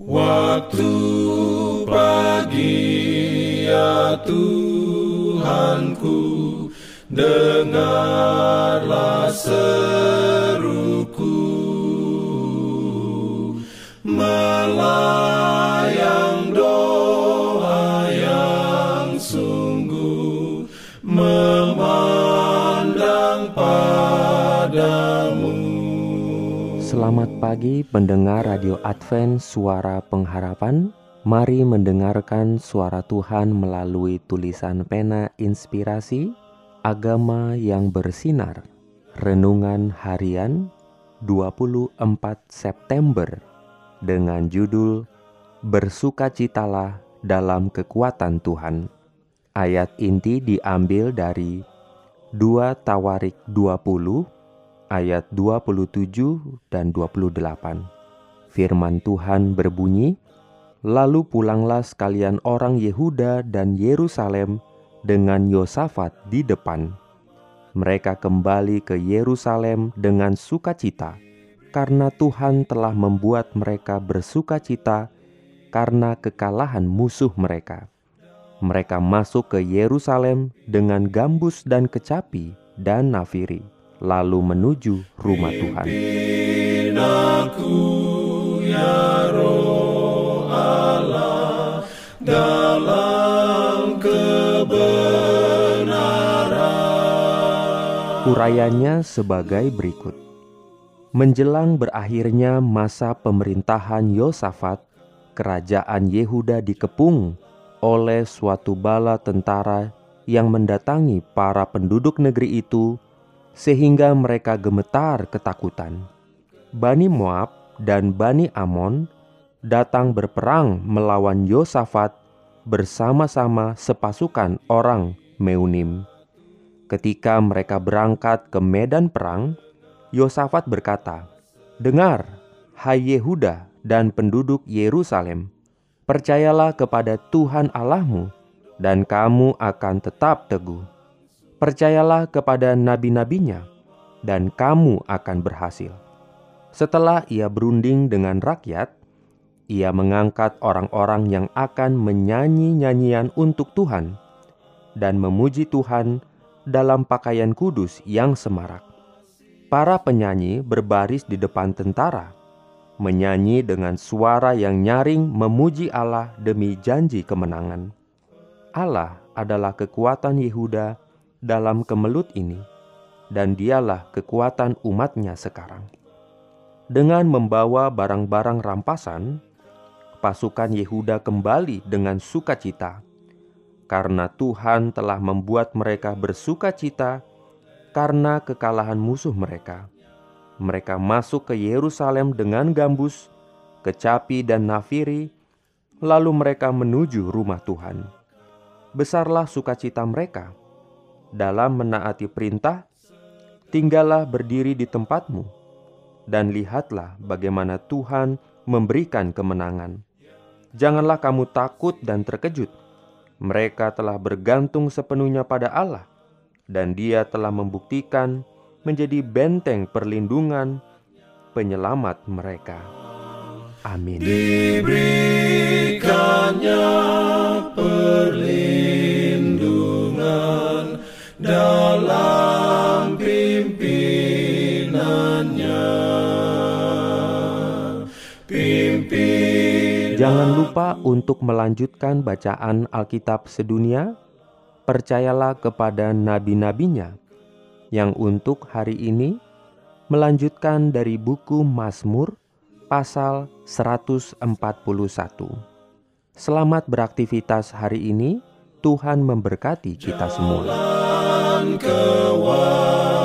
Waktu pagi ya Tuhanku Dengarlah seruku. Melayang Selamat pagi pendengar Radio Advent Suara Pengharapan. Mari mendengarkan suara Tuhan melalui tulisan pena inspirasi Agama yang bersinar. Renungan harian 24 September Dengan judul Bersukacitalah dalam kekuatan Tuhan Ayat inti diambil dari 2 Tawarik 20 ayat 27 dan 28. Firman Tuhan berbunyi, Lalu pulanglah sekalian orang Yehuda dan Yerusalem dengan Yosafat di depan. Mereka kembali ke Yerusalem dengan sukacita, karena Tuhan telah membuat mereka bersukacita karena kekalahan musuh mereka. Mereka masuk ke Yerusalem dengan gambus dan kecapi dan nafiri lalu menuju rumah Tuhan. Aku, ya. Urayanya sebagai berikut. Menjelang berakhirnya masa pemerintahan Yosafat, kerajaan Yehuda dikepung oleh suatu bala tentara yang mendatangi para penduduk negeri itu sehingga mereka gemetar ketakutan. Bani Moab dan Bani Amon datang berperang melawan Yosafat bersama-sama sepasukan orang Meunim. Ketika mereka berangkat ke medan perang, Yosafat berkata, "Dengar, hai Yehuda dan penduduk Yerusalem, percayalah kepada Tuhan Allahmu, dan kamu akan tetap teguh." Percayalah kepada nabi-nabinya, dan kamu akan berhasil. Setelah ia berunding dengan rakyat, ia mengangkat orang-orang yang akan menyanyi nyanyian untuk Tuhan dan memuji Tuhan dalam pakaian kudus yang semarak. Para penyanyi berbaris di depan tentara, menyanyi dengan suara yang nyaring memuji Allah demi janji kemenangan. Allah adalah kekuatan Yehuda dalam kemelut ini, dan dialah kekuatan umatnya sekarang. Dengan membawa barang-barang rampasan, pasukan Yehuda kembali dengan sukacita, karena Tuhan telah membuat mereka bersukacita karena kekalahan musuh mereka. Mereka masuk ke Yerusalem dengan gambus, kecapi, dan nafiri, lalu mereka menuju rumah Tuhan. Besarlah sukacita mereka dalam menaati perintah, tinggallah berdiri di tempatmu, dan lihatlah bagaimana Tuhan memberikan kemenangan. Janganlah kamu takut dan terkejut. Mereka telah bergantung sepenuhnya pada Allah, dan Dia telah membuktikan menjadi benteng perlindungan penyelamat mereka. Amin. Pimpin Jangan lupa untuk melanjutkan bacaan Alkitab sedunia. Percayalah kepada nabi-nabinya yang untuk hari ini melanjutkan dari buku Mazmur pasal 141. Selamat beraktivitas hari ini. Tuhan memberkati kita semua. kewajiban